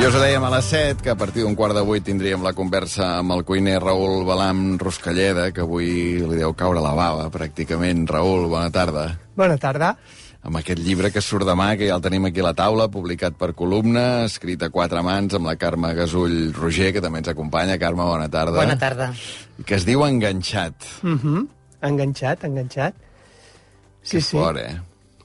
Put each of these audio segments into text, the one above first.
I us ho dèiem a les 7, que a partir d'un quart de vuit tindríem la conversa amb el cuiner Raül Balam Ruscalleda, que avui li deu caure la bava, pràcticament. Raül, bona tarda. Bona tarda. Amb aquest llibre que surt demà, que ja el tenim aquí a la taula, publicat per columna, escrit a quatre mans, amb la Carme Gasull Roger, que també ens acompanya. Carme, bona tarda. Bona tarda. Que es diu Enganxat. Uh -huh. Enganxat, enganxat. Sí, que sí. fort, eh?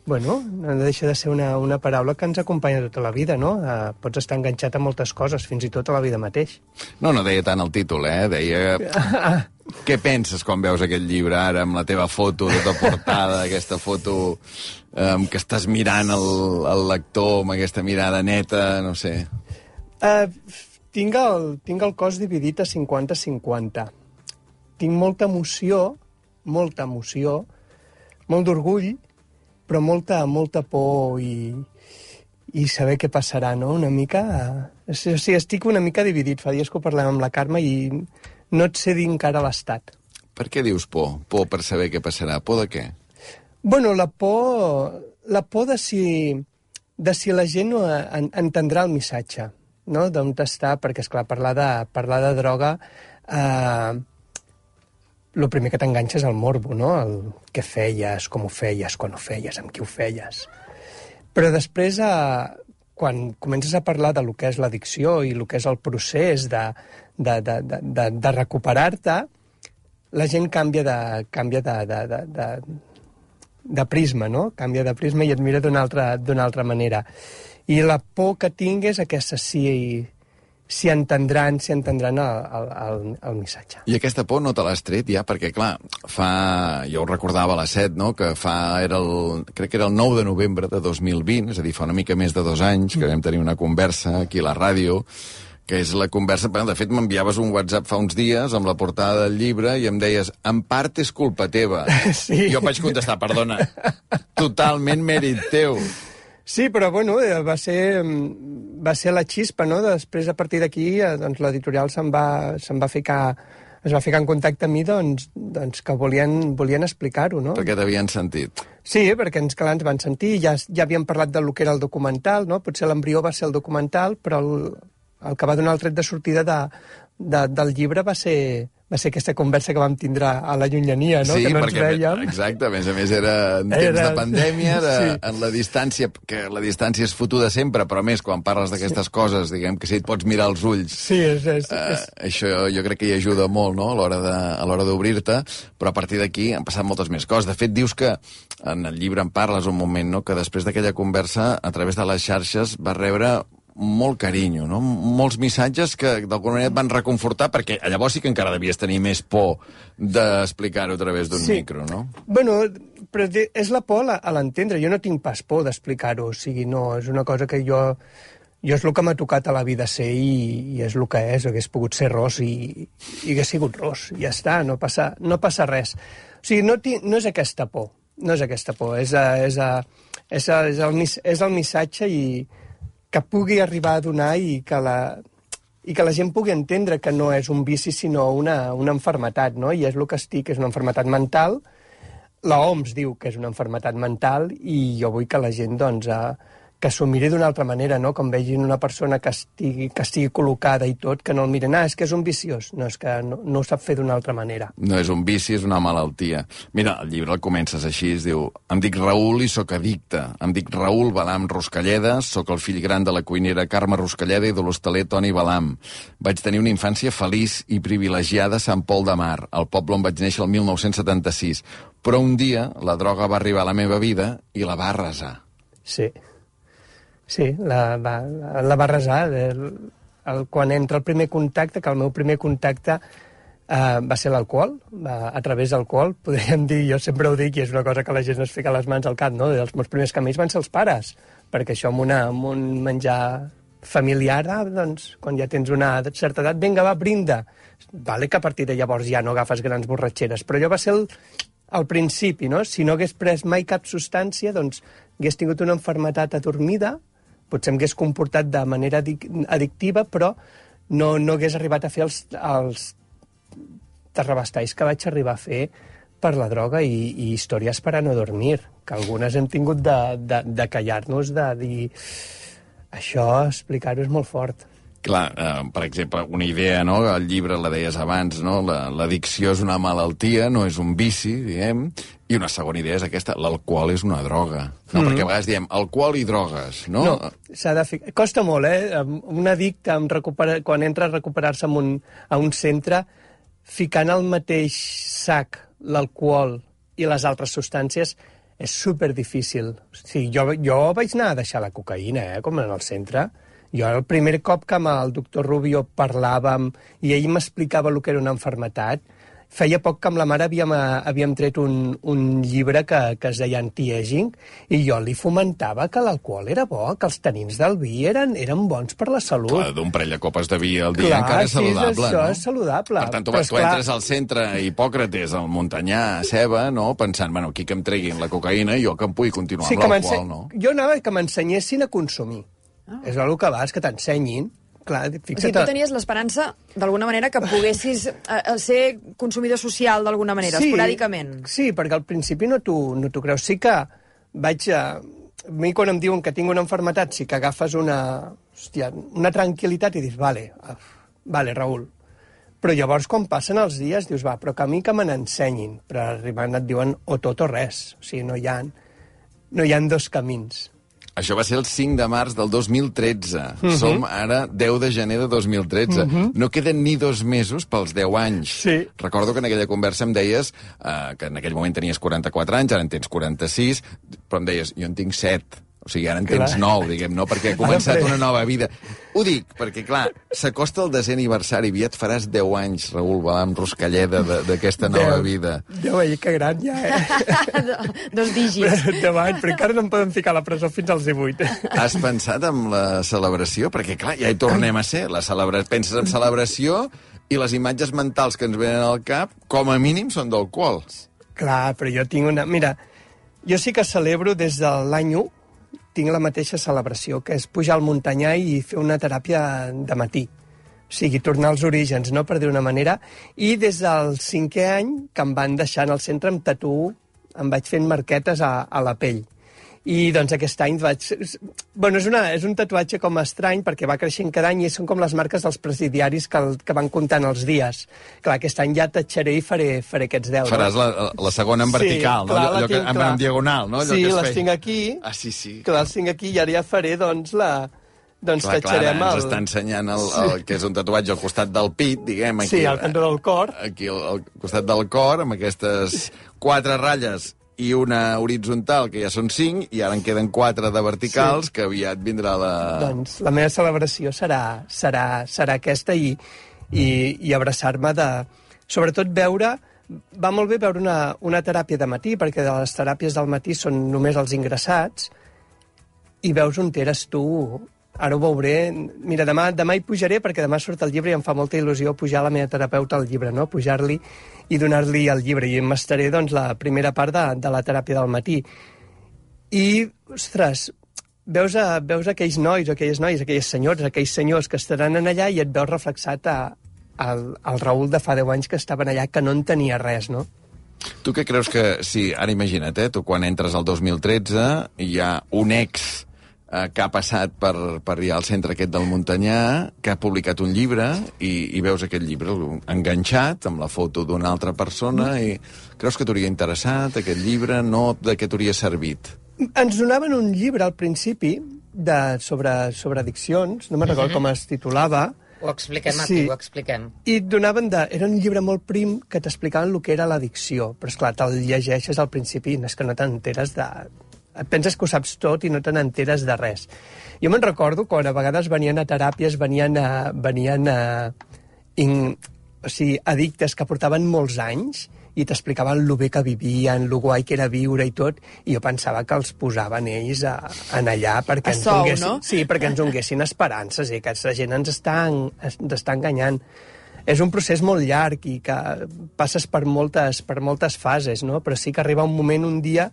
Bueno, no deixa de ser una, una paraula que ens acompanya tota la vida, no? Uh, pots estar enganxat a moltes coses, fins i tot a la vida mateix. No, no deia tant el títol, eh? Deia... Què penses quan veus aquest llibre ara amb la teva foto tota portada, aquesta foto um, que estàs mirant el, el lector amb aquesta mirada neta, no sé... Uh, tinc, el, tinc el cos dividit a 50-50. Tinc molta emoció, molta emoció, molt d'orgull, però molta, molta por i, i saber què passarà, no?, una mica... O sigui, estic una mica dividit. Fa dies que ho parlem amb la Carme i no et sé dir encara l'estat. Per què dius por? Por per saber què passarà. Por de què? Bueno, la por, la por de si, de si la gent no en, entendrà el missatge, no? d'on està, perquè, és clar parlar de, parlar de droga... Eh, el primer que t'enganxa és el morbo, no? El què feies, com ho feies, quan ho feies, amb qui ho feies. Però després, eh, quan comences a parlar de lo que és l'addicció i el que és el procés de, de, de, de, de, de recuperar-te, la gent canvia de, canvia de, de, de, de, de prisma, no? Canvia de prisma i et mira d'una altra, altra manera. I la por que tinc és aquesta, si, si entendran, si entendran el, el, el, el missatge. I aquesta por no te l'has tret ja? Perquè, clar, fa... Jo ho recordava a les 7, no?, que fa... Era el, crec que era el 9 de novembre de 2020, és a dir, fa una mica més de dos anys, que vam tenir una conversa aquí a la ràdio, que és la conversa... De fet, m'enviaves un WhatsApp fa uns dies amb la portada del llibre i em deies, en part és culpa teva. Sí. Jo vaig contestar, perdona, totalment mèrit teu. Sí, però bueno, eh, va ser, mm, va ser la xispa, no? Després, a partir d'aquí, eh, doncs, l'editorial se'n va, se'n va ficar es va ficar en contacte amb mi doncs, doncs que volien, volien explicar-ho, no? Perquè t'havien sentit. Sí, perquè ens, clar, ens van sentir, ja, ja havíem parlat del que era el documental, no? Potser l'embrió va ser el documental, però el, el que va donar el tret de sortida de, de, del llibre va ser, va ser aquesta conversa que vam tindre a la llunyania, no? Sí, que no perquè, ens veiem. exacte, a més a més era en temps Era- de pandèmia, de, Sí. en la distància, que la distància és fotuda sempre, però a més, quan parles d'aquestes sí. coses, diguem que si et pots mirar els ulls, Sí, és, és, Uh, és, això jo crec que hi ajuda molt no? a l'hora de- a l'hora d'obrir-te, però a partir d'aquí han passat moltes més coses. De fet, dius que en el llibre en parles un moment, no? que després d'aquella conversa, a través de les xarxes, va rebre molt carinyo, no? molts missatges que d'alguna manera et van reconfortar, perquè llavors sí que encara devies tenir més por d'explicar-ho a través d'un Sí. micro, no? Bueno, però és la por a l'entendre. Jo no tinc pas por d'explicar-ho. O sigui, no, és una cosa que jo... Jo és el que m'ha tocat a la vida ser i, i és el que és. Hagués pogut ser ros i, i hagués sigut ros. Ja està, no passa, no passa res. O sigui, no, ti, no és aquesta por. No és aquesta por. És, a, és, a, és, a, és, el, és el missatge i que pugui arribar a donar i que la, i que la gent pugui entendre que no és un vici sinó una, una enfermetat, no? I és el que estic, és una enfermetat mental. La OMS diu que és una enfermetat mental i jo vull que la gent, doncs, eh, que s'ho miri d'una altra manera, no? Com vegin una persona que estigui, que estigui col·locada i tot, que no el miren, ah, és que és un viciós. No, és que no, no ho sap fer d'una altra manera. No és un vici, és una malaltia. Mira, el llibre el comences així, es diu Em dic Raül i sóc addicte. Em dic Raül Balam Ruscalleda, sóc el fill gran de la cuinera Carme Ruscalleda i de l'hostaler Toni Balam. Vaig tenir una infància feliç i privilegiada a Sant Pol de Mar, al poble on vaig néixer el 1976. Però un dia la droga va arribar a la meva vida i la va arrasar. Sí. Sí, la va, la, va resar. El, el, quan entra el primer contacte, que el meu primer contacte eh, va ser l'alcohol, a través d'alcohol, podríem dir, jo sempre ho dic, i és una cosa que la gent es fica les mans al cap, no? Els meus primers camins van ser els pares, perquè això amb, una, amb un menjar familiar, ah, doncs, quan ja tens una certa edat, vinga, va, brinda. Vale que a partir de llavors ja no agafes grans borratxeres, però allò va ser el, al principi, no? Si no hagués pres mai cap substància, doncs hagués tingut una enfermetat adormida, potser em hagués comportat de manera addic- addictiva, però no, no hagués arribat a fer els, els terrabastalls que vaig arribar a fer per la droga i, i històries per a no dormir, que algunes hem tingut de, de, de callar-nos, de dir... Això, explicar-ho és molt fort. Clar, eh, per exemple, una idea, no? El llibre la deies abans, no? L'addicció és una malaltia, no és un vici, diguem, i una segona idea és aquesta, l'alcohol és una droga. No, mm -hmm. perquè a vegades diem alcohol i drogues, no? No, s'ha de ficar... Costa molt, eh? Un addicte, amb recupera... quan entra a recuperar-se un, a un centre, ficant al mateix sac l'alcohol i les altres substàncies, és super difícil. O sigui, jo, jo vaig anar a deixar la cocaïna, eh, com en el centre. Jo el primer cop que amb el doctor Rubio parlàvem i ell m'explicava el que era una enfermetat, feia poc que amb la mare havíem, eh, havíem tret un, un llibre que, que es deia Anti-Aging i jo li fomentava que l'alcohol era bo, que els tanins del vi eren, eren bons per la salut. Clar, d'un parell de copes de vi al dia Clar, encara és sí, saludable, això no? és saludable. Per tant, tu, Però, tu esclar, entres al centre Hipòcrates, al Montanyà, a Ceba, no? pensant, bueno, aquí que em treguin la cocaïna jo que em pugui continuar sí, amb l'alcohol, no? Jo anava que m'ensenyessin a consumir. Ah. És el que vas, que t'ensenyin. Clar, O sigui, fixa't... tu tenies l'esperança, d'alguna manera, que poguessis eh, eh, ser consumidor social d'alguna manera, esporàdicament. Sí, perquè al principi no t'ho no creus. Sí que vaig a... A mi quan em diuen que tinc una enfermetat, sí que agafes una, hòstia, una tranquil·litat i dius, vale, vale, Raül. Però llavors, quan passen els dies, dius, va, però que a mi que me n'ensenyin. Però arribant et diuen o tot o res. O sigui, no hi ha, no hi ha dos camins. Això va ser el 5 de març del 2013. Som ara 10 de gener de 2013. No queden ni dos mesos pels 10 anys. Sí. Recordo que en aquella conversa em deies eh, que en aquell moment tenies 44 anys, ara en tens 46, però em deies, jo en tinc 7. O sigui, ara en tens Clar. 9, diguem, no? Perquè ha començat una nova vida. Ho dic perquè, clar, s'acosta el desè aniversari, aviat faràs 10 anys, Raül Balam Ruscalleda, de- d'aquesta nova vida. Déu, ell, que gran ja, eh? Dos dígits. Deu anys, però encara no em poden ficar a la presó fins als 18. Has pensat en la celebració? Perquè, clar, ja hi tornem a ser. La celebra... Penses en celebració i les imatges mentals que ens venen al cap, com a mínim, són d'alcohol. Clar, però jo tinc una... Mira, jo sí que celebro des de l'any 1, tinc la mateixa celebració, que és pujar al muntanyà i fer una teràpia de matí. O sigui, tornar als orígens, no?, per dir una manera. I des del cinquè any, que em van deixar en el centre amb tatu, em vaig fent marquetes a, a la pell. I doncs aquest any vaig... Bueno, és, una, és un tatuatge com estrany perquè va creixent cada any i són com les marques dels presidiaris que, el, que van comptant els dies. Clar, aquest any ja tatxaré i faré, faré aquests 10. Faràs la, la segona en Sí, vertical, clar, no? la Allò que, tinc, en, clar. en diagonal, no? Allò Sí, que es les feia. tinc aquí. Ah, sí, sí. Clar, els tinc aquí i ara ja faré, doncs, la... Doncs Clar, clar, ens el... està ensenyant el, el, que és un tatuatge al costat del pit, diguem. Aquí, Sí, al cantó del cor. Aquí al, al costat del cor, amb aquestes quatre ratlles i una horitzontal, que ja són cinc, i ara en queden quatre de verticals, sí. que aviat vindrà la... Doncs la meva celebració serà, serà, serà aquesta i, i, i abraçar-me de... Sobretot veure... Va molt bé veure una, una teràpia de matí, perquè de les teràpies del matí són només els ingressats, i veus on eres tu. Ara ho veuré. Mira, demà, demà hi pujaré perquè demà surt el llibre i em fa molta il·lusió pujar la meva terapeuta al llibre, no? Pujar-li i donar-li el llibre. I m'estaré, doncs, la primera part de, de la teràpia del matí. I, ostres, veus, a, veus aquells nois, aquelles noies, aquelles senyors, aquells senyors que estaran en allà i et veus reflexat a, al, al Raül de fa 10 anys que estaven allà, que no en tenia res, no? Tu què creus que... Sí, ara imagina't, eh? Tu quan entres al 2013 hi ha un ex eh, que ha passat per, per allà al centre aquest del Montanyà, que ha publicat un llibre i, i veus aquest llibre enganxat amb la foto d'una altra persona i creus que t'hauria interessat aquest llibre? No de què t'hauria servit? Ens donaven un llibre al principi de, sobre, sobre addiccions, no me'n recordo com es titulava, Ho expliquem Sí. aquí, ho expliquem. i et donaven de... Era un llibre molt prim que t'explicaven el que era l'addicció, però esclar, te'l llegeixes al principi i no és que no t'enteres de... Et penses que ho saps tot i no te n'enteres de res. Jo me'n recordo quan a vegades venien a teràpies, venien a... Venien a in, o sigui, addictes que portaven molts anys i t'explicaven lo bé que vivien, lo guai que era viure i tot, i jo pensava que els posaven ells a, en allà perquè A ens sou, donguessin, no? sí, perquè ens donguessin esperances i que aquesta gent ens està, en- ens està enganyant. És un procés molt llarg i que passes per moltes, per moltes fases, no? però sí que arriba un moment, un dia,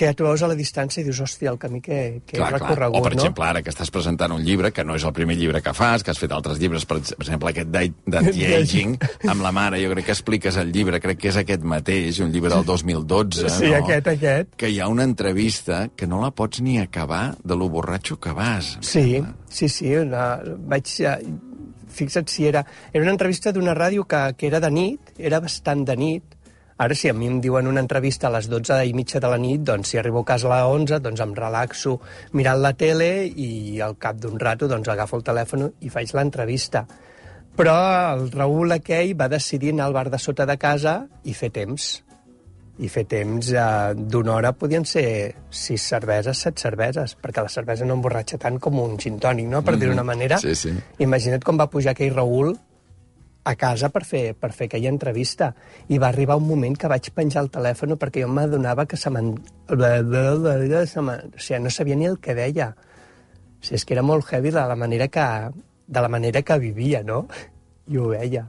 que tu veus a la distància i dius, hòstia, el camí que, que Clar, he clar. recorregut, O, per no? exemple, ara que estàs presentant un llibre, que no és el primer llibre que fas, que has fet altres llibres, per, ex- per exemple, aquest d'A- d'Anti-Aging, amb la mare, jo crec que expliques el llibre, crec que és aquest mateix, un llibre del 2012, Sí, no? aquest, aquest. Que hi ha una entrevista que no la pots ni acabar de lo borratxo que vas. Sí, sí, sí. Una, vaig, eh, fixa't si era... Era una entrevista d'una ràdio que, que era de nit, era bastant de nit. Ara, si a mi em diuen una entrevista a les 12 i mitja de la nit, doncs si arribo a casa a les 11, doncs em relaxo mirant la tele i al cap d'un rato doncs agafo el telèfon i faig l'entrevista. Però el Raül aquell va decidir anar al bar de sota de casa i fer temps. I fer temps eh, d'una hora podien ser sis cerveses, set cerveses, perquè la cervesa no emborratxa tant com un gin tònic, no? per dir-ho d'una manera. Sí, sí. Imagina't com va pujar aquell Raül a casa per fer, per fer aquella entrevista. I va arribar un moment que vaig penjar el telèfon perquè jo m'adonava que se me'n... O sigui, no sabia ni el que deia. O sigui, és que era molt heavy de la manera que, de la manera que vivia, no? I ho veia.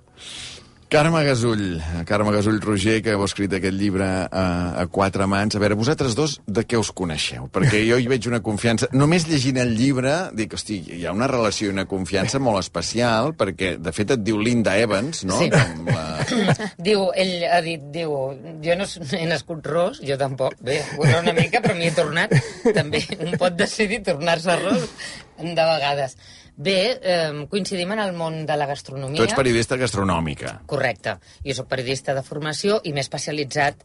Carme Gasull, Carme Gasull Roger, que heu escrit aquest llibre a, a quatre mans. A veure, vosaltres dos, de què us coneixeu? Perquè jo hi veig una confiança... Només llegint el llibre, dic, hosti, hi ha una relació i una confiança molt especial, perquè, de fet, et diu Linda Evans, no? Sí. Com la... Diu, ell ha dit, diu, jo no he nascut ros, jo tampoc, bé, bueno, una mica, però m'hi he tornat, també, un pot decidir tornar-se ros de vegades. Bé, eh, coincidim en el món de la gastronomia. Tu ets periodista gastronòmica. Correcte. Jo sóc periodista de formació i m'he especialitzat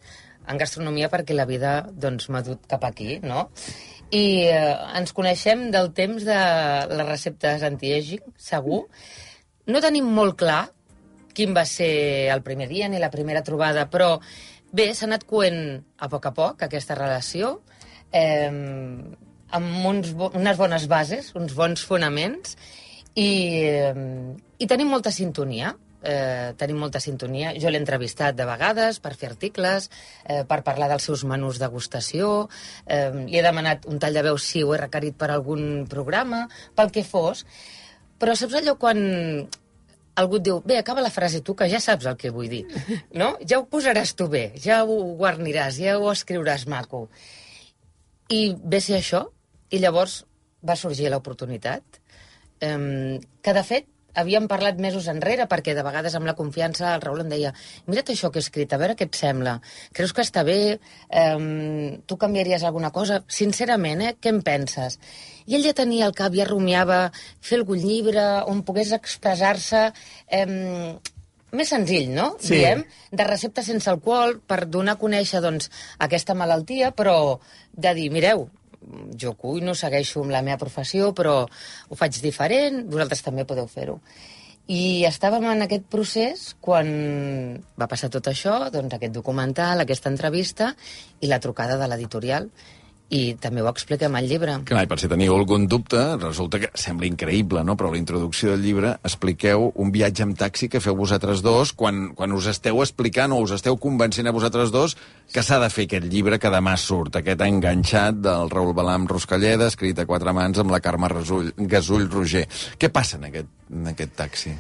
en gastronomia perquè la vida doncs, m'ha dut cap aquí, no? I eh, ens coneixem del temps de les receptes anti-aging, segur. No tenim molt clar quin va ser el primer dia ni la primera trobada, però bé, s'ha anat coent a poc a poc aquesta relació, eh, amb uns, bo- unes bones bases, uns bons fonaments, i, i tenim molta sintonia. Eh, tenim molta sintonia. Jo l'he entrevistat de vegades per fer articles, eh, per parlar dels seus menús degustació, eh, li he demanat un tall de veu si ho he requerit per algun programa, pel que fos. Però saps allò quan algú et diu, bé, acaba la frase tu, que ja saps el que vull dir, no? Ja ho posaràs tu bé, ja ho guarniràs, ja ho escriuràs maco. I ve ser això, i llavors va sorgir l'oportunitat, um, que de fet havíem parlat mesos enrere, perquè de vegades amb la confiança el Raül em deia mira't això que he escrit, a veure què et sembla. Creus que està bé? Um, tu canviaries alguna cosa? Sincerament, eh? Què en penses? I ell ja tenia el cap, ja rumiava fer algun llibre on pogués expressar-se um, més senzill, no? Sí. Diem, de recepta sense alcohol per donar a conèixer doncs, aquesta malaltia, però de dir, mireu, jo cuino, segueixo amb la meva professió, però ho faig diferent, vosaltres també podeu fer-ho. I estàvem en aquest procés quan va passar tot això, doncs aquest documental, aquesta entrevista i la trucada de l'editorial. I també ho expliquem al llibre. Clar, i per si teniu algun dubte, resulta que sembla increïble, no? Però a la introducció del llibre expliqueu un viatge amb taxi que feu vosaltres dos quan, quan us esteu explicant o us esteu convencent a vosaltres dos que s'ha de fer aquest llibre que demà surt, aquest enganxat del Raül Balam Ruscalleda, escrit a quatre mans amb la Carme Rasull, Gasull Roger. Què passa en aquest, en aquest taxi?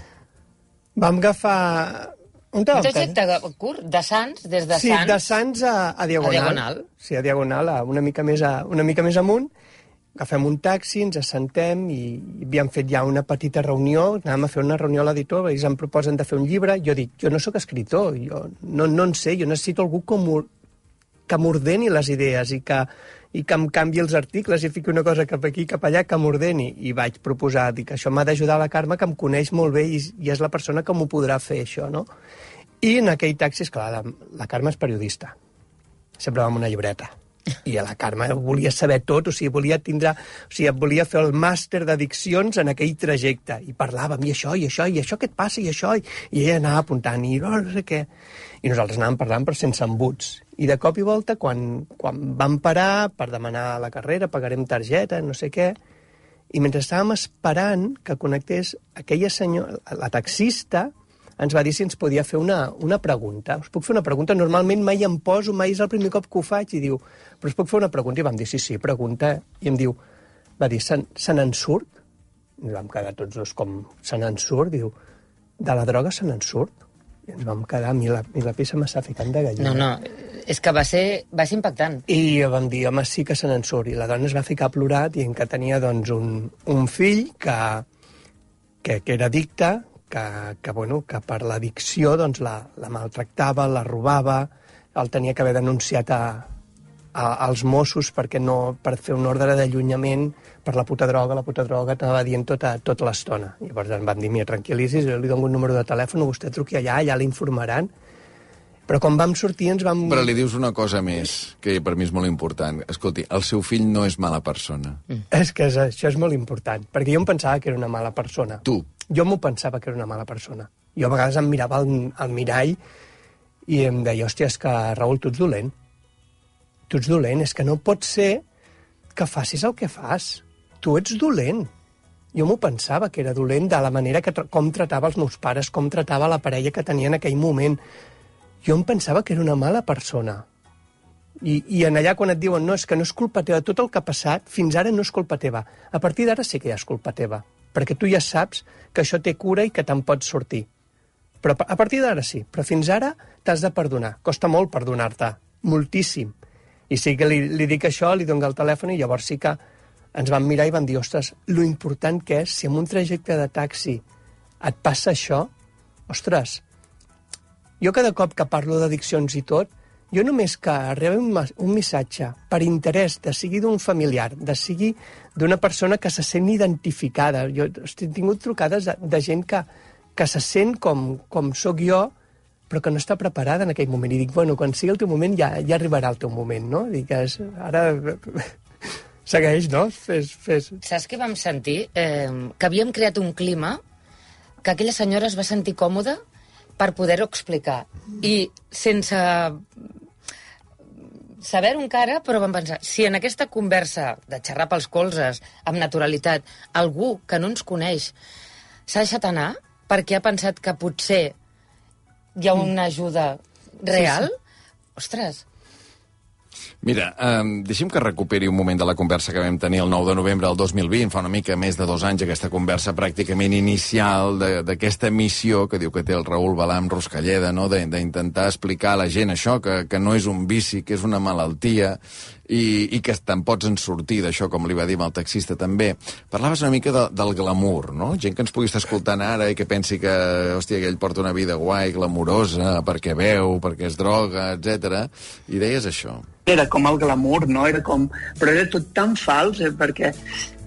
Vam agafar... Un Un trajecte curt, de Sants, des de sí, Sants... de Sants a, a Diagonal. A Diagonal. Sí, a Diagonal, a una, mica més a, una mica més amunt. Agafem un taxi, ens assentem i havíem fet ja una petita reunió, anàvem a fer una reunió a l'editor, ells em proposen de fer un llibre, jo dic, jo no sóc escriptor, jo no, no en sé, jo necessito algú com, que m'ordeni les idees i que, i que em canvi els articles i fiqui una cosa cap aquí, cap allà, que m'ordeni. I vaig proposar, dic, això m'ha d'ajudar la Carme, que em coneix molt bé i, i és la persona que m'ho podrà fer, això, no? I en aquell taxi, esclar, la, la Carme és periodista. Sempre va amb una llibreta. I a la Carme volia saber tot, o sigui, volia tindre, o sigui, volia fer el màster d'addiccions en aquell trajecte. I parlàvem, i això, i això, i això què et passa, i això, i, i ella anava apuntant, i no, no sé què. I nosaltres anàvem parlant, però sense embuts. I de cop i volta, quan, quan vam parar per demanar la carrera, pagarem targeta, no sé què, i mentre estàvem esperant que connectés aquella senyora, la taxista, ens va dir si ens podia fer una, una pregunta. Us puc fer una pregunta? Normalment mai em poso, mai és el primer cop que ho faig, i diu, però us puc fer una pregunta? I vam dir, sí, sí, pregunta. I em diu, va dir, se, se n'en surt? I vam quedar tots dos com, se n'en surt? Diu, de la droga se n'en surt? Ens vam quedar, a mi la, a mi la pissa m'està ficant de gallina. No, no, És que va ser, va ser impactant. I vam dir, home, sí que se n'en surt. I la dona es va ficar a plorar dient que tenia doncs, un, un fill que, que, que era addicte, que, que, bueno, que per l'addicció doncs, la, la maltractava, la robava, el tenia que haver denunciat a, als Mossos perquè no, per fer un ordre d'allunyament per la puta droga, la puta droga t'anava dient tota, tota l'estona. Llavors em van dir, mira, tranquil·licis, jo li dono un número de telèfon, vostè truqui allà, allà l'informaran. Però quan vam sortir ens vam... Però li dius una cosa més, que per mi és molt important. Escolti, el seu fill no és mala persona. Mm. És que és, això és molt important, perquè jo em pensava que era una mala persona. Tu. Jo m'ho pensava que era una mala persona. Jo a vegades em mirava al, al mirall i em deia, hòstia, és que Raül, tu ets dolent. Tu ets dolent, és que no pot ser que facis el que fas. Tu ets dolent. Jo m'ho pensava que era dolent de la manera que com tratava els meus pares, com tratava la parella que tenia en aquell moment jo em pensava que era una mala persona. I, I en allà quan et diuen no, és que no és culpa teva, tot el que ha passat fins ara no és culpa teva. A partir d'ara sí que ja és culpa teva, perquè tu ja saps que això té cura i que te'n pots sortir. Però a partir d'ara sí, però fins ara t'has de perdonar. Costa molt perdonar-te, moltíssim. I sí que li, li dic això, li dono el telèfon i llavors sí que ens vam mirar i vam dir, ostres, lo important que és, si en un trajecte de taxi et passa això, ostres, jo cada cop que parlo d'addiccions i tot, jo només que rebi un, un missatge per interès, de sigui d'un familiar, de sigui d'una persona que se sent identificada. Jo he tingut trucades de, de gent que, que se sent com, com sóc jo, però que no està preparada en aquell moment. I dic, bueno, quan sigui el teu moment ja, ja arribarà el teu moment, no? Dic, és, ara segueix, no? Fes, fes. Saps què vam sentir? Eh, que havíem creat un clima que aquella senyora es va sentir còmoda per poder-ho explicar. I sense saber-ho encara, però vam pensar, si en aquesta conversa de xerrar pels colzes, amb naturalitat, algú que no ens coneix s'ha deixat anar perquè ha pensat que potser hi ha una ajuda real, sí, sí. ostres, Mira, um, deixem que recuperi un moment de la conversa que vam tenir el 9 de novembre del 2020, fa una mica més de dos anys, aquesta conversa pràcticament inicial d'aquesta missió que diu que té el Raül Balam Roscalleda, no? d'intentar explicar a la gent això, que, que no és un vici, que és una malaltia, i, i que te'n pots en sortir d'això, com li va dir amb el taxista també. Parlaves una mica de, del glamour, no? Gent que ens pugui estar escoltant ara i que pensi que, hòstia, que ell porta una vida guai, glamurosa, perquè veu, perquè es droga, etc. I deies això. Era com el glamour, no? Era com... Però era tot tan fals, eh? perquè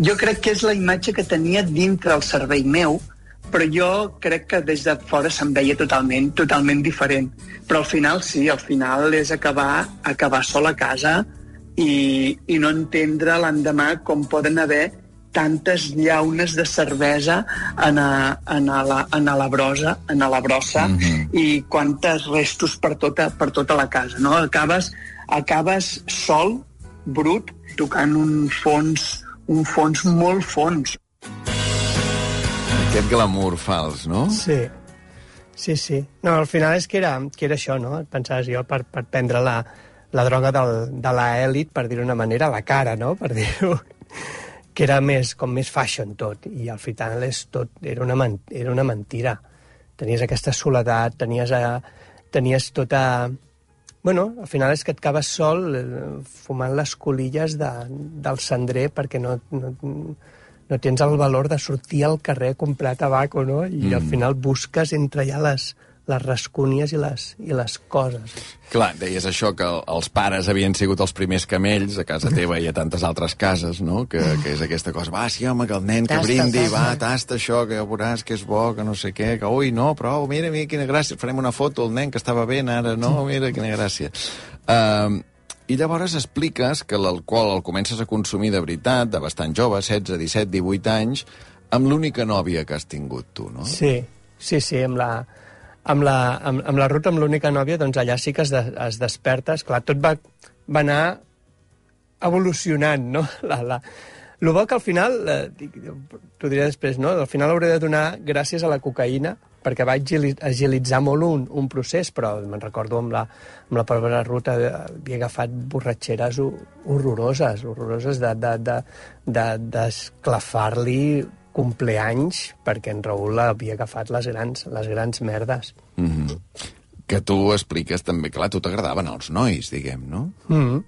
jo crec que és la imatge que tenia dintre el cervell meu, però jo crec que des de fora se'm veia totalment, totalment diferent. Però al final sí, al final és acabar, acabar sol a casa i, i no entendre l'endemà com poden haver tantes llaunes de cervesa en, a, en, a la, en a la brosa, en a la brossa mm -hmm. i quantes restos per tota, per tota la casa. No? Acabes, acabes sol, brut, tocant un fons, un fons molt fons. Aquest glamour fals, no? Sí. Sí, sí. No, al final és que era, que era això, no? Pensaves jo per, per prendre la, la droga del, de l'elit, per dir-ho d'una manera, la cara, no? Per dir-ho que era més, com més fashion tot, i al final és tot, era una, era una mentira. Tenies aquesta soledat, tenies, a, tenies tota... Bueno, al final és que et acabes sol eh, fumant les colilles de, del cendrer perquè no, no, no tens el valor de sortir al carrer a comprar tabaco, no? I mm. al final busques entre ja les, les rascúnies i les, i les coses. Clar, deies això, que els pares havien sigut els primers camells a casa teva i a tantes altres cases, no? Que, que és aquesta cosa, va, sí, home, que el nen tasta, que brindi, tasta. va, tasta això, que ja veuràs que és bo, que no sé què, que ui, no, però mira, mira quina gràcia, farem una foto al nen que estava bé ara, no? Mira quina gràcia. Uh, i llavors expliques que l'alcohol el comences a consumir de veritat, de bastant jove, 16, 17, 18 anys, amb l'única nòvia que has tingut tu, no? Sí, sí, sí, amb la, amb la, amb, amb la ruta, amb l'única nòvia, doncs allà sí que es, de, es desperta. Esclar, tot va, va anar evolucionant, no? La, la, el bo que al final, eh, t'ho diré després, no? al final hauré de donar gràcies a la cocaïna, perquè va agilitzar molt un, un procés, però me'n recordo amb la, amb la prova ruta eh, havia agafat borratxeres horroroses, horroroses de, de, de, de, d'esclafar-li compleanys perquè en Raül havia agafat les grans, les grans merdes. Mm -hmm. que tu expliques també, clar, a tu t'agradaven els nois, diguem, no? Mm.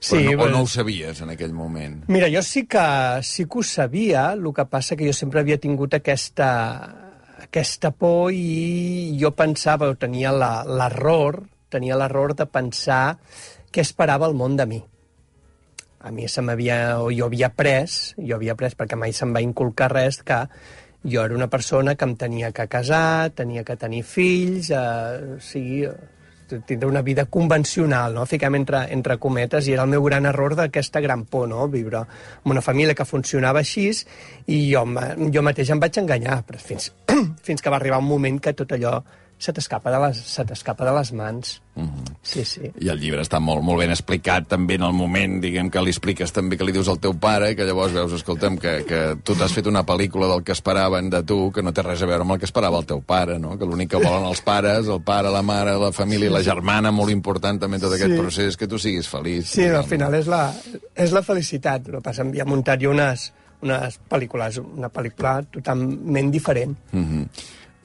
Sí, Però no, o bueno. no ho sabies en aquell moment? Mira, jo sí que, sí que ho sabia, el que passa que jo sempre havia tingut aquesta, aquesta por i jo pensava, o tenia l'error, tenia l'error de pensar què esperava el món de mi. A mi se m'havia, o jo havia pres, jo havia pres perquè mai se'm va inculcar res, que jo era una persona que em tenia que casar, tenia que tenir fills, eh, o sigui, tindre una vida convencional, no? Fiquem entre, entre cometes, i era el meu gran error d'aquesta gran por, no? Viure en una família que funcionava així, i jo, jo mateix em vaig enganyar, però fins, fins que va arribar un moment que tot allò se t'escapa de, les, se t'escapa de les mans. Mm -hmm. Sí, sí. I el llibre està molt, molt ben explicat també en el moment, diguem, que li expliques també que li dius al teu pare, que llavors veus, escolta'm, que, que tu t'has fet una pel·lícula del que esperaven de tu, que no té res a veure amb el que esperava el teu pare, no? Que l'únic que volen els pares, el pare, la mare, la família, la germana, molt important també tot aquest Sí. procés, que tu siguis feliç. Sí, diguem. al final és la, és la felicitat. El que passa, havia muntat jo unes, unes pel·lícules, una pel·lícula totalment diferent. Mhm.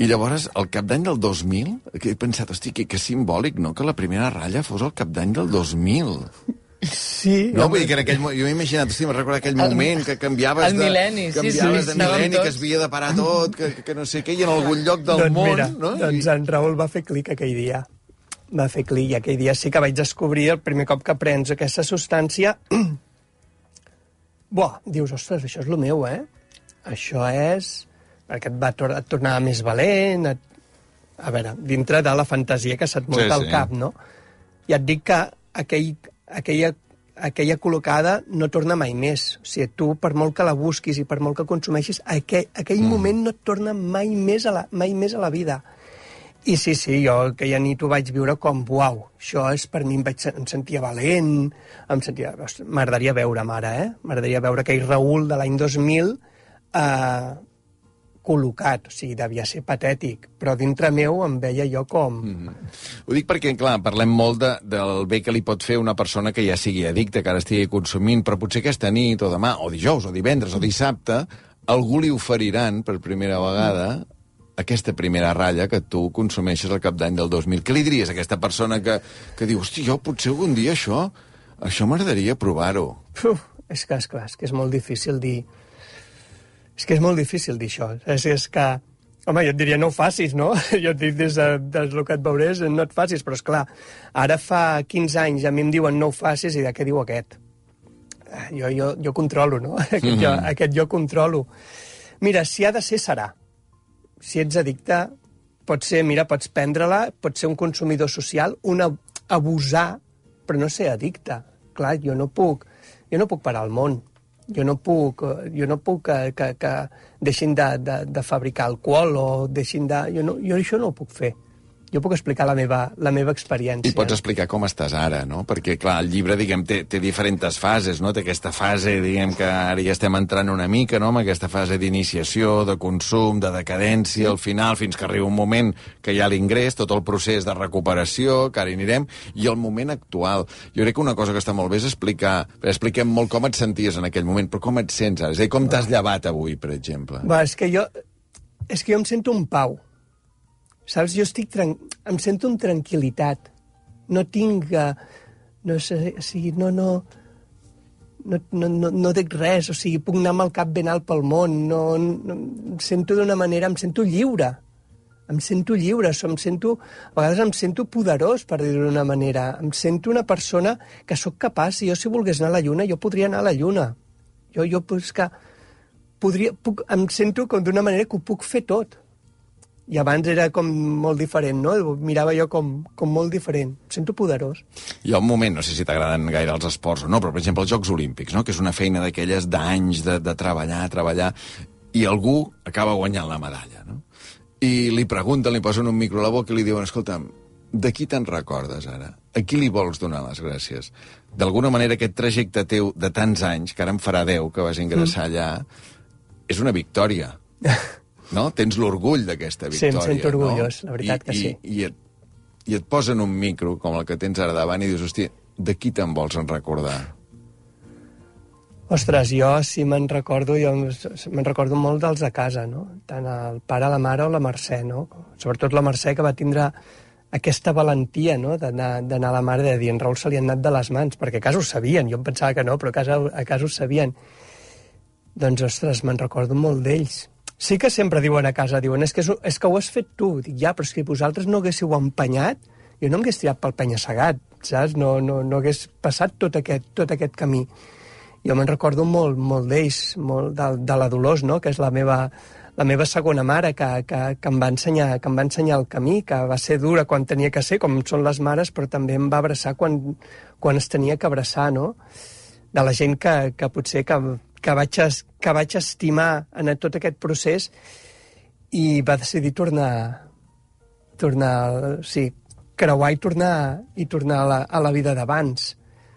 I llavors, el cap d'any del 2000, que he pensat, hosti, que, que simbòlic, no?, que la primera ratlla fos el cap d'any del 2000. Sí, No, vull dir que en aquell, mo- jo m'he imaginat, hosti, me'n recordo aquell moment que canviaves el de... mil·lenni, sí, canviaves sí, de estàvem mil·lenni, que es havia de parar tot, que, que, que no sé què, i en algun lloc del doncs món, mira, no? Doncs en Raül va fer clic aquell dia. Va fer clic i aquell dia sí que vaig descobrir el primer cop que prens aquesta substància... Buah, dius, ostres, això és el meu, eh? Això és... et va tor et tornar més valent, et... a veure, dintre de la fantasia que se't munta Sí, al sí. cap, no? I et dic que aquell, aquella, aquella col·locada no torna mai més. O sigui, tu, per molt que la busquis i per molt que consumeixis, aquell, aquell mm. moment no et torna mai més, a la, mai més a la vida. I sí, sí, jo aquella nit ho vaig viure com, uau, això és per mi, em, vaig, em sentia valent, em sentia... M'agradaria veure, mare, eh? M'agradaria veure aquell Raül de l'any 2000 eh, col·locat, o sigui, devia ser patètic, però dintre meu em veia jo com... Mm. Ho dic perquè, clar, parlem molt de, del bé que li pot fer una persona que ja sigui addicta, que ara estigui consumint, però potser aquesta nit, o demà, o dijous, o divendres, o dissabte, algú li oferiran per primera vegada aquesta primera ratlla que tu consumeixes al cap d'any del 2000. Què li diries a aquesta persona que, que diu, hosti, jo potser algun dia això, això m'agradaria provar-ho? És que, és clar, és que és molt difícil dir... És que és molt difícil dir això. És, és que... Home, jo et diria no ho facis, no? Jo et dic des, de, des del que et veuré no et facis, però és clar, ara fa 15 anys a mi em diuen no ho facis i de què diu aquest? Eh, Jo, jo, jo controlo, no? Aquest, mm -hmm. jo, aquest jo controlo. Mira, si ha de ser, serà. Si ets addicte, pot ser, mira, pots prendre-la, pot ser un consumidor social, un ab- abusar, però no ser addicte. Clar, jo no puc, jo no puc parar el món. Jo no puc, jo no puc que, que, que deixin de, de, de fabricar alcohol o deixin de... Jo, no, jo això no ho puc fer. Jo puc explicar la meva, la meva experiència. I pots explicar com estàs ara, no? Perquè, clar, el llibre, diguem, té, té diferents fases, no? Té aquesta fase, diguem, que ara ja estem entrant una mica, no?, amb aquesta fase d'iniciació, de consum, de decadència, al final, fins que arriba un moment que hi ha l'ingrés, tot el procés de recuperació, que ara hi anirem, i el moment actual. Jo crec que una cosa que està molt bé és explicar... Expliquem molt com et senties en aquell moment, però com et sents ara? És a dir, com t'has llevat avui, per exemple? Va, és que jo, és que jo em sento un pau. Saps? Jo estic tran... em sento amb tranquil·litat. No tinc... eh, No sé, o sigui, no, no, no, no, no, no dic res, o sigui, puc anar amb el cap ben alt pel món, no, no em sento d'una manera, em sento lliure, em sento lliure, em sento, a vegades em sento poderós, per dir-ho d'una manera, em sento una persona que sóc capaç, si jo si volgués anar a la Lluna, jo podria anar a la Lluna. Jo, jo, pues, que podria, puc, em sento com d'una manera que ho puc fer tot. I abans era com molt diferent, no? Mirava jo com, com molt diferent. Em sento poderós. Hi ha un moment, no sé si t'agraden gaire els esports o no, però per exemple els Jocs Olímpics, no? que és una feina d'aquelles d'anys de, de treballar, treballar, i algú acaba guanyant la medalla. No? I li pregunten, li posen un micro a la boca i li diuen, escolta'm, de qui te'n recordes ara? A qui li vols donar les gràcies? D'alguna manera aquest trajecte teu de tants anys, que ara en farà 10 que vas ingressar allà, és una victòria. No? Tens l'orgull d'aquesta Sí, em victòria. sento orgullós, no? la veritat I, que sí. I, i, et, I et posen un micro com el que tens ara davant i dius, hòstia, de qui te'n vols en recordar? Ostres, jo si me'n recordo, jo me'n recordo molt dels de casa, no? Tant el pare, la mare o la Mercè, no? Sobretot la Mercè, que va tindre aquesta valentia no? d'anar a la mare de dir en Raül se li han anat de les mans, perquè a casa ho sabien, jo em pensava que no, però a casa, a casa ho sabien. Doncs, ostres, me'n recordo molt d'ells. Sí que sempre diuen a casa, diuen, és que, és, que ho has fet tu. Dic, ja, però és que vosaltres no haguéssiu empenyat, jo no m'hagués tirat pel penya-segat, saps? No, no, no hagués passat tot aquest, tot aquest camí. Jo me'n recordo molt, molt d'ells, molt de, de la Dolors, no?, que és la meva, la meva segona mare, que, que, que, em va ensenyar, que em va ensenyar el camí, que va ser dura quan tenia que ser, com són les mares, però també em va abraçar quan, quan es tenia que abraçar, no? De la gent que, que potser que, que, vaig, que vaig estimar en tot aquest procés i va decidir tornar, tornar, sí, creuar i tornar, i tornar a la, a la vida d'abans.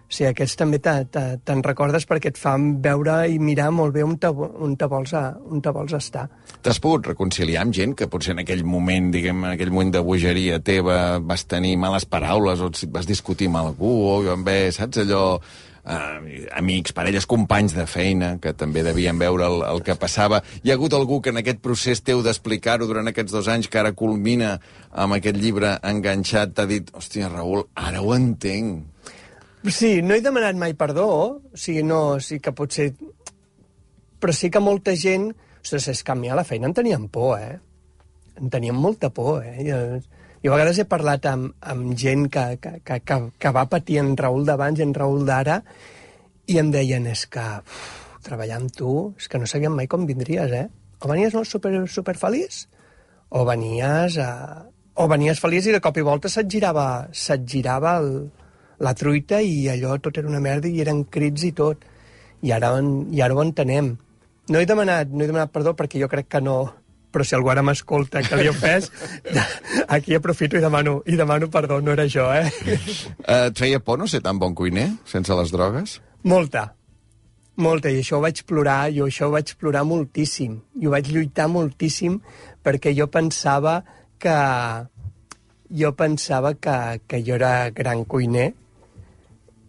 O sigui, aquests també te- te- te'n recordes perquè et fan veure i mirar molt bé on te, on te, vols, a, on te vols estar. T'has pogut reconciliar amb gent que potser en aquell moment, diguem, en aquell moment de bogeria teva vas tenir males paraules o et vas discutir amb algú o amb, bé, saps allò eh, amics, parelles, companys de feina que també devien veure el, el que passava. Hi ha hagut algú que en aquest procés teu d'explicar-ho durant aquests dos anys que ara culmina amb aquest llibre enganxat t'ha dit, hòstia, Raül, ara ho entenc. Sí, no he demanat mai perdó, o sigui, no, sí que potser... Però sí que molta gent... Ostres, és que a la feina en tenien por, eh? En tenien molta por, eh? Jo, jo a vegades he parlat amb, amb gent que, que, que, que, que va patir en Raül d'abans i en Raül d'ara i em deien, és que uf, treballar amb tu, és que no sabíem mai com vindries, eh? O venies molt super, super feliç, o venies, a... o venies feliç i de cop i volta se't girava, se't girava el, la truita i allò tot era una merda i eren crits i tot. I ara, i ara ho entenem. No he demanat, no he demanat perdó perquè jo crec que no, però si algú ara m'escolta que li he ofès, aquí aprofito i demano, i demano perdó, no era jo, eh? Eh, et feia por no ser tan bon cuiner sense les drogues? Molta, molta, i això ho vaig plorar, jo això ho vaig plorar moltíssim, i ho vaig lluitar moltíssim perquè jo pensava que jo pensava que, que jo era gran cuiner,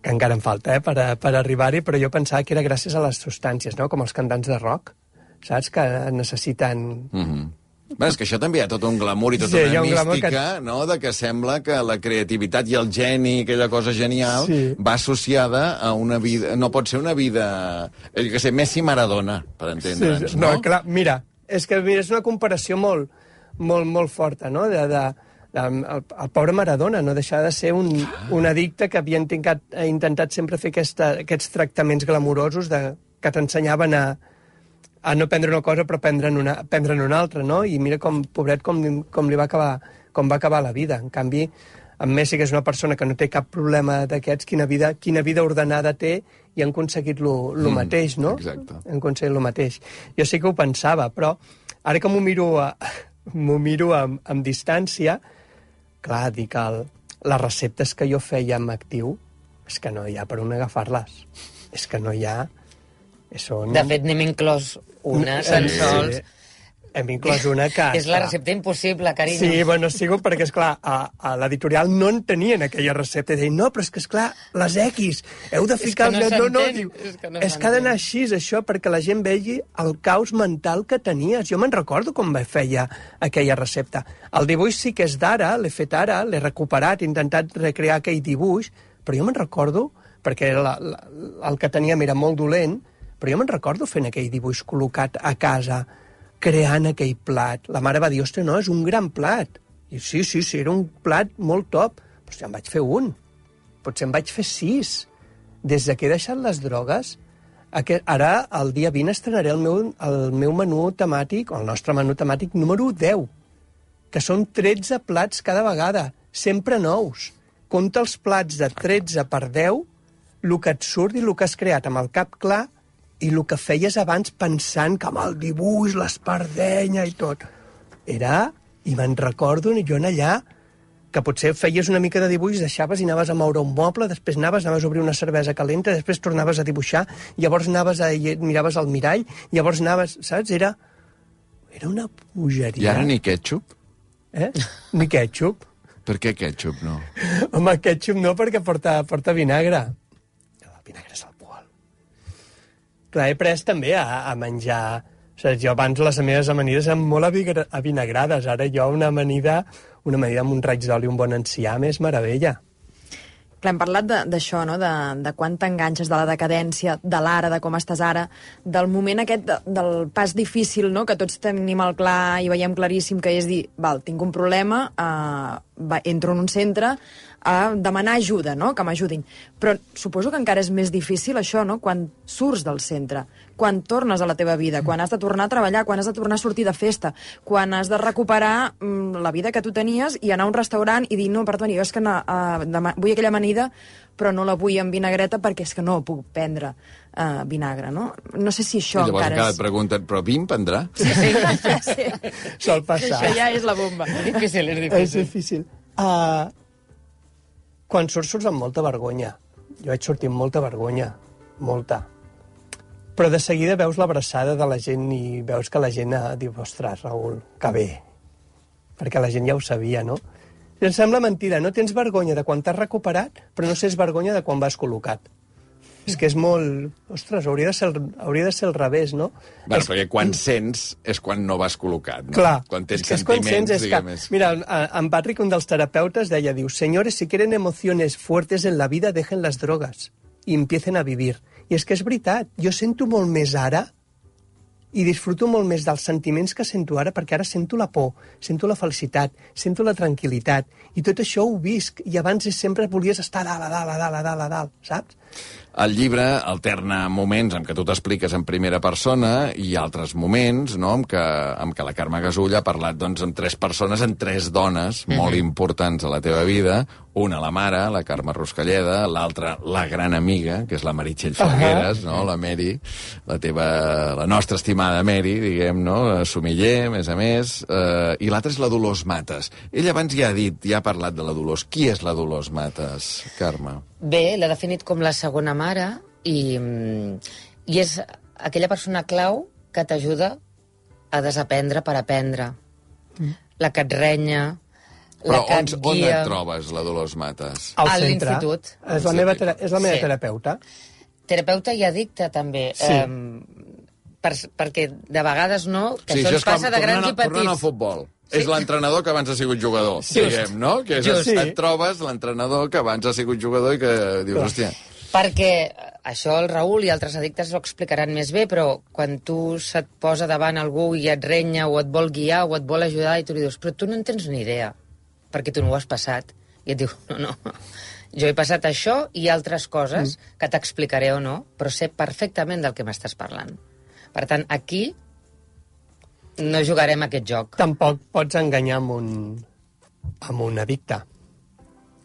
que encara em falta eh, per, per arribar-hi, però jo pensava que era gràcies a les substàncies, no? com els cantants de rock, saps? Que necessiten... Mm -hmm. Bé, és que això també hi ha tot un glamour i tota Sí, una un mística, que- no?, de que sembla que la creativitat i el geni, aquella cosa genial, Sí. va associada a una vida... No pot ser una vida... Jo què sé, Messi-Maradona, per entendre'ns, Sí, no? no, clar, mira, és que mira, és una comparació molt, molt, molt forta, no?, de, de, de el, el pobre Maradona no deixava de ser un, un addicte que havia intentat, intentat sempre fer aquesta, aquests tractaments glamurosos de, que t'ensenyaven a, a no prendre una cosa però prendre'n una, prendre'n una altra, no? I mira com, pobret, com, com li va acabar, com va acabar la vida. En canvi, en Messi, que és una persona que no té cap problema d'aquests, quina vida, quina vida ordenada té i han aconseguit lo, lo Mm, mateix, no? exacte. Han aconseguit el mateix. Jo sí que ho pensava, però ara que m'ho miro, a, miro amb, amb distància, clar, dic que el, les receptes que jo feia amb actiu és que no hi ha per on agafar-les. És que no hi ha... Són... De fet, n'hem inclòs una, Sí, tan sí. sols. Hem inclòs una que... És la esclar, recepta impossible, carinyo. Sí, bueno, sigo perquè, és clar a, a l'editorial no en tenien aquella recepta. Deien, no, però és que, és clar les X, heu de ficar... que no no, no, diu, és que no és que ha d'anar s'entén." així, això, perquè la gent vegi el caos mental que tenies. Jo me'n recordo com va feia aquella recepta. El dibuix sí que és d'ara, l'he fet ara, l'he recuperat, he intentat recrear aquell dibuix, però jo me'n recordo, perquè la, la, el que teníem era molt dolent, però jo me'n recordo fent aquell dibuix col·locat a casa, creant aquell plat. La mare va dir, ostres, no, és un gran plat. I sí, sí, sí, era un plat molt top. Però ja en vaig fer un. Potser en vaig fer sis. Des de que he deixat les drogues, aquest, ara, el dia 20, estrenaré el meu, el meu menú temàtic, o el nostre menú temàtic número 10, que són 13 plats cada vegada, sempre nous. Compta els plats de 13 per 10, el que et surt i el que has creat amb el cap clar i el que feies abans pensant que amb el dibuix, l'espardenya i tot. Era, i me'n recordo, jo en allà, que potser feies una mica de dibuix, deixaves i anaves a moure un moble, després anaves, anaves a obrir una cervesa calenta, després tornaves a dibuixar, llavors anaves a, miraves al mirall, llavors anaves, saps? Era, era una bogeria. I ara ni ketchup? Eh? Ni ketchup. Per què ketchup, no? Home, ketchup no, perquè porta, porta vinagre. El vinagre és alcohol. Clar, he pres també a, a menjar... O sigui, jo abans les meves amanides eren molt avinagrades. Ara jo una amanida, una amanida amb un raig d'oli, un bon enciam, és meravella. Clar, hem parlat d'això, no? de, de quan t'enganxes, de la decadència, de l'ara, de com estàs ara, del moment aquest de, del pas difícil, no? que tots tenim el clar i veiem claríssim, que és dir, val, tinc un problema, eh, va, entro en un centre a demanar ajuda, no? que m'ajudin. Però suposo que encara és més difícil això, no? quan surts del centre, quan tornes a la teva vida, quan has de tornar a treballar, quan has de tornar a sortir de festa, quan has de recuperar mm, la vida que tu tenies i anar a un restaurant i dir, no, perdoni, jo és que no, uh, demà, vull aquella amanida, però no la vull amb vinagreta perquè és que no puc prendre uh, vinagre, no? No sé si això I llavors encara encara és... et pregunten, però vi em prendrà? Sí, sí, sí. Sol passar. Això ja és la bomba. És difícil, és És difícil. difícil. Uh, quan surts, surts amb molta vergonya. Jo vaig sortir amb molta vergonya, molta. Però de seguida veus l'abraçada de la gent i veus que la gent diu, ostres, Raül, que bé. Perquè la gent ja ho sabia, no? I em sembla mentida, no tens vergonya de quan t'has recuperat, però no sents vergonya de quan vas col·locat. És que és molt... Ostres, hauria de ser, el- hauria de ser al revés, no? Bueno, És- perquè quan sents és quan no vas col·locat, no? Clar, Quan tens és és quan sentiments, sents, és diguem, que, és... mira, en Patrick, un dels terapeutes, deia, diu, señores, si quieren emociones fuertes en la vida, dejen las drogas i empiecen a vivir. I és que és veritat, jo sento molt més ara i disfruto molt més dels sentiments que sento ara perquè ara sento la por, sento la felicitat, sento la tranquil·litat i tot això ho visc i abans sempre volies estar a dalt, a dalt, a dalt, a dalt, a dalt, saps? El llibre alterna moments en què tu t'expliques en primera persona i altres moments no, en, què, en què la Carme Gasull ha parlat doncs, amb tres persones, en tres dones molt importants a la teva vida. Una, la mare, la Carme Ruscalleda, l'altra, la gran amiga, que és la Meritxell Falgueres, no? la Mary, la teva, la nostra estimada Mary, diguem, no? Sumiller, a més a més, eh, i l'altra és la Dolors Mates. Ella abans ja ha dit, ja ha parlat de la Dolors. Qui és la Dolors Mates, Carme? Bé, l'ha definit com la segona mare i, mm, i és aquella persona clau que t'ajuda a desaprendre per aprendre. La que et renya, Però la que on, et on guia... et trobes, la Dolors Mates? Al A l'institut. És la meva, és la meva Sí. terapeuta. Terapeuta i addicte, també. Sí. Em, per, perquè de vegades no, que Sí, això ens és com passa de grans i petits. Tornant al futbol. Sí. És l'entrenador que abans ha sigut jugador, sí. diguem, no? Que és, Just. et trobes l'entrenador que abans ha sigut jugador i que dius, hòstia... Perquè això el Raül i altres addictes ho explicaran més bé, però quan tu se't posa davant algú i et renya o et vol guiar o et vol ajudar i tu li dius, però tu no en tens ni idea, perquè tu no ho has passat. I et diu, no, no, jo he passat això i altres coses mm. que t'explicaré o no, però sé perfectament del que m'estàs parlant. Per tant, aquí no jugarem a aquest joc. Tampoc pots enganyar amb un, amb un addicte.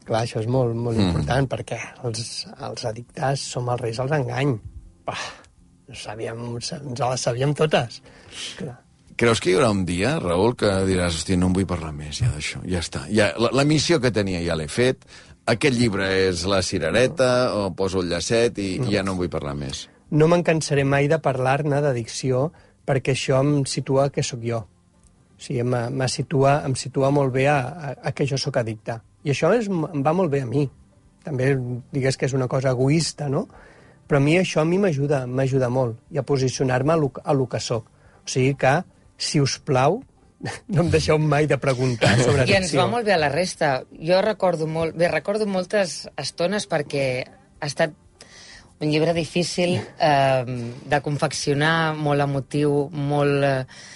Clar, això és molt, molt mm. important, perquè els, els addictes som els reis dels engany. Bah, sabíem, ens les sabíem totes. Clar. Creus que hi haurà un dia, Raül, que diràs, hòstia, no en vull parlar més ja d'això, ja està. Ja, la, la missió que tenia ja l'he fet, aquest llibre és la cirereta, o poso el llacet i, no. ja no en vull parlar més. No me'n cansaré mai de parlar-ne d'addicció, perquè això em situa que sóc jo. O sigui, em, situa, em situa molt bé a, a, a que jo sóc addicte. I això és, em va molt bé a mi. També digues que és una cosa egoista, no? Però a mi això a mi m'ajuda, m'ajuda molt, i a posicionar-me a lo, a lo que sóc. O sigui que, si us plau, no em deixeu mai de preguntar sobre I ens va molt bé a la resta. Jo recordo molt... Bé, recordo moltes estones perquè ha estat un llibre difícil eh, de confeccionar, molt emotiu, molt... Eh,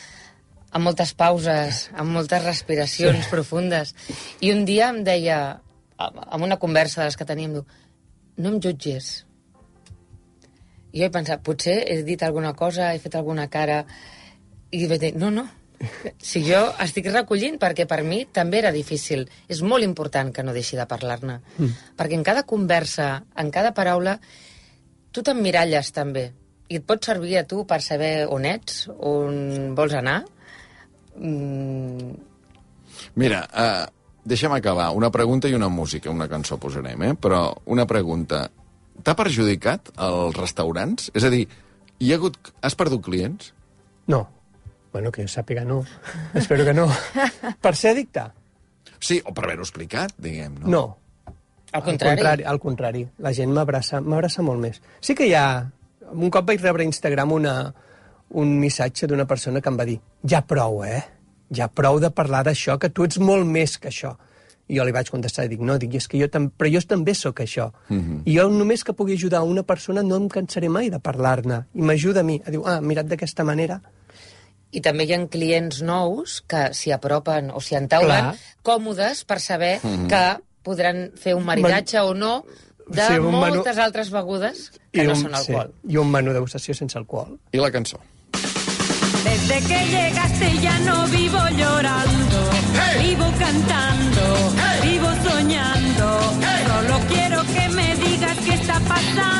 amb moltes pauses, amb moltes respiracions sí. profundes. I un dia em deia, amb una conversa de les que teníem, diu, no em jutges. I jo he pensat, potser he dit alguna cosa, he fet alguna cara... I vaig dir, no, no, si jo estic recollint perquè per mi també era difícil. És molt important que no deixi de parlar-ne. Mm. Perquè en cada conversa, en cada paraula, tu t'emmiralles també. I et pot servir a tu per saber on ets, on vols anar. Mm, Mira, uh, deixa'm acabar. Una pregunta i una música, una cançó posarem, eh? Però una pregunta. T'ha perjudicat els restaurants? És a dir, hi ha hagut... has perdut clients? No. Bueno, que jo sàpiga, no. Espero que no. Per ser addicte? Sí, o per haver-ho explicat, diguem, no? No. Al contrari. Al contrari, al contrari. La gent m'abraça m'abraça molt més. Sí que hi ha... Un cop vaig rebre a Instagram una, un missatge d'una persona que em va dir ja prou, eh? ja prou de parlar d'això, que tu ets molt més que això. I jo li vaig contestar i dic, no, dic, és que jo tam però jo també sóc això. Mm -hmm. I jo només que pugui ajudar una persona no em cansaré mai de parlar-ne. I m'ajuda a mi. A dir, ah, mirat d'aquesta manera, I també hi ha clients nous que s'hi apropen o s'hi entaulen Clar. còmodes per saber que podran fer un maridatge o no de Sí, un menú- moltes altres begudes que no són alcohol. Sí, I un menú degustació sense alcohol. I la cançó. Desde que llegaste ya no vivo llorando, vivo cantando, vivo soñando. Solo quiero que me digas qué está pasando.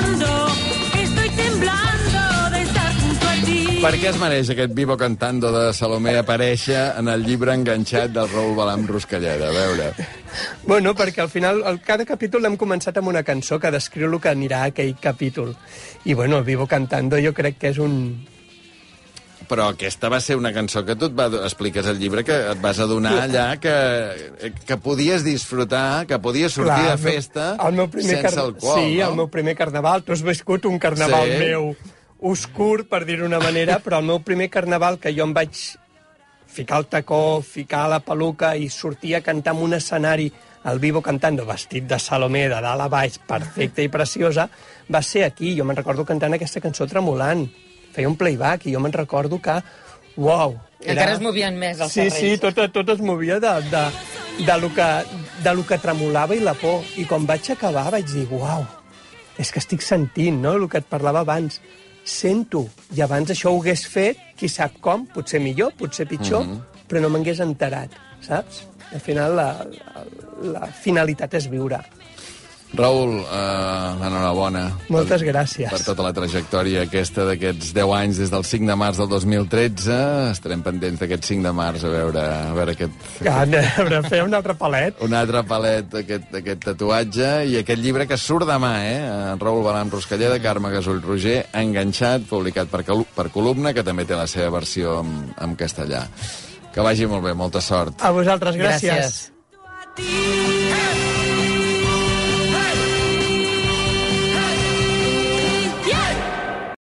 Per què es mereix aquest Vivo Cantando de Salomé aparèixer en el llibre enganxat del Raül Balam Ruscalleda? A veure... Bueno, perquè al final, el, cada capítol l'hem començat amb una cançó que descriu el que anirà a aquell capítol. I bueno, el Vivo Cantando jo crec que és un... Però aquesta va ser una cançó que tu et va, expliques al llibre que et vas adonar allà que, que podies disfrutar, que podies sortir Clar, de festa el meu primer sense carna- alcohol, Sí, no? el meu primer carnaval. Tu has viscut un carnaval Sí. meu oscur, per dir-ho d'una manera, però el meu primer carnaval que jo em vaig ficar el tacó, ficar la peluca i sortir a cantar en un escenari al vivo cantando, vestit de Salomé, de dalt a baix, perfecta i preciosa, va ser aquí. Jo me'n recordo cantant aquesta cançó tremolant. Feia un playback i jo me'n recordo que... Uau! Encara es movien més els Sí, serrells. sí, tot, tot es movia de, de, de, lo que, de lo que tremolava i la por. I quan vaig acabar vaig dir, uau, és que estic sentint, no?, el que et parlava abans. Sento. I abans això ho hagués fet, qui sap com, potser millor, potser pitjor, mm -hmm. però no m'hagués enterat, saps? Al final la, la, la finalitat és viure. Raül, uh, enhorabona. Moltes per, gràcies. Per tota la trajectòria aquesta d'aquests 10 anys des del 5 de març del 2013. Estarem pendents d'aquest 5 de març a veure, a veure aquest, Que, a veure, fer un altre palet. un altre palet d'aquest d'aquest tatuatge i aquest llibre que surt demà, eh? En Raül Balam Ruscalleda, Carme Gasull Roger, enganxat, publicat per, per Columna, que també té la seva versió en, en castellà. Que vagi molt bé, molta sort. A vosaltres, gràcies. Gràcies.